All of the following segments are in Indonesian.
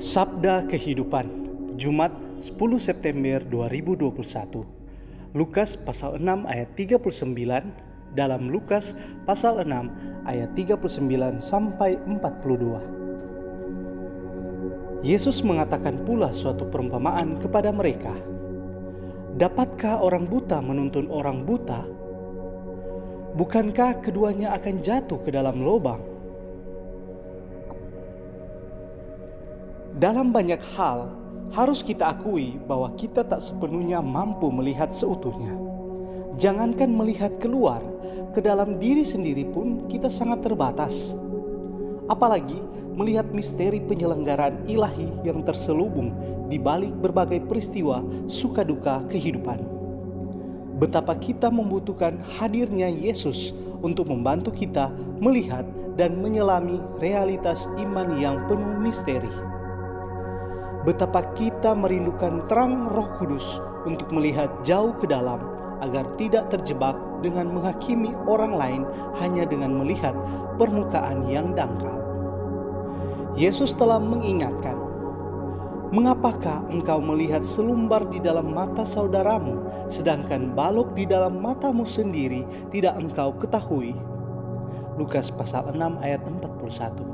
Sabda Kehidupan Jumat 10 September 2021 Lukas pasal 6 ayat 39 dalam Lukas pasal 6 ayat 39 sampai 42 Yesus mengatakan pula suatu perumpamaan kepada mereka Dapatkah orang buta menuntun orang buta? Bukankah keduanya akan jatuh ke dalam lubang? Dalam banyak hal, harus kita akui bahwa kita tak sepenuhnya mampu melihat seutuhnya. Jangankan melihat keluar, ke dalam diri sendiri pun kita sangat terbatas. Apalagi melihat misteri penyelenggaraan ilahi yang terselubung di balik berbagai peristiwa suka duka kehidupan. Betapa kita membutuhkan hadirnya Yesus untuk membantu kita melihat dan menyelami realitas iman yang penuh misteri betapa kita merindukan terang Roh Kudus untuk melihat jauh ke dalam agar tidak terjebak dengan menghakimi orang lain hanya dengan melihat permukaan yang dangkal. Yesus telah mengingatkan, "Mengapakah engkau melihat selumbar di dalam mata saudaramu, sedangkan balok di dalam matamu sendiri tidak engkau ketahui?" Lukas pasal 6 ayat 41.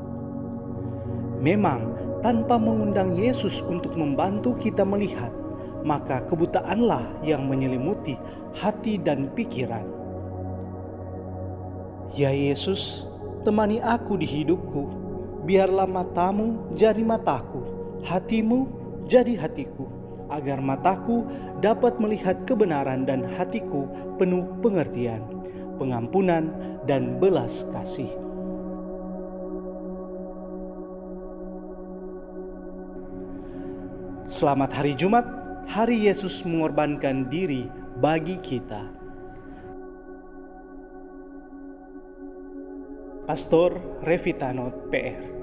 Memang tanpa mengundang Yesus untuk membantu kita melihat, maka kebutaanlah yang menyelimuti hati dan pikiran. Ya Yesus, temani aku di hidupku, biarlah matamu jadi mataku, hatimu jadi hatiku, agar mataku dapat melihat kebenaran dan hatiku penuh pengertian, pengampunan, dan belas kasih. Selamat hari Jumat, hari Yesus mengorbankan diri bagi kita. Pastor Revitano PR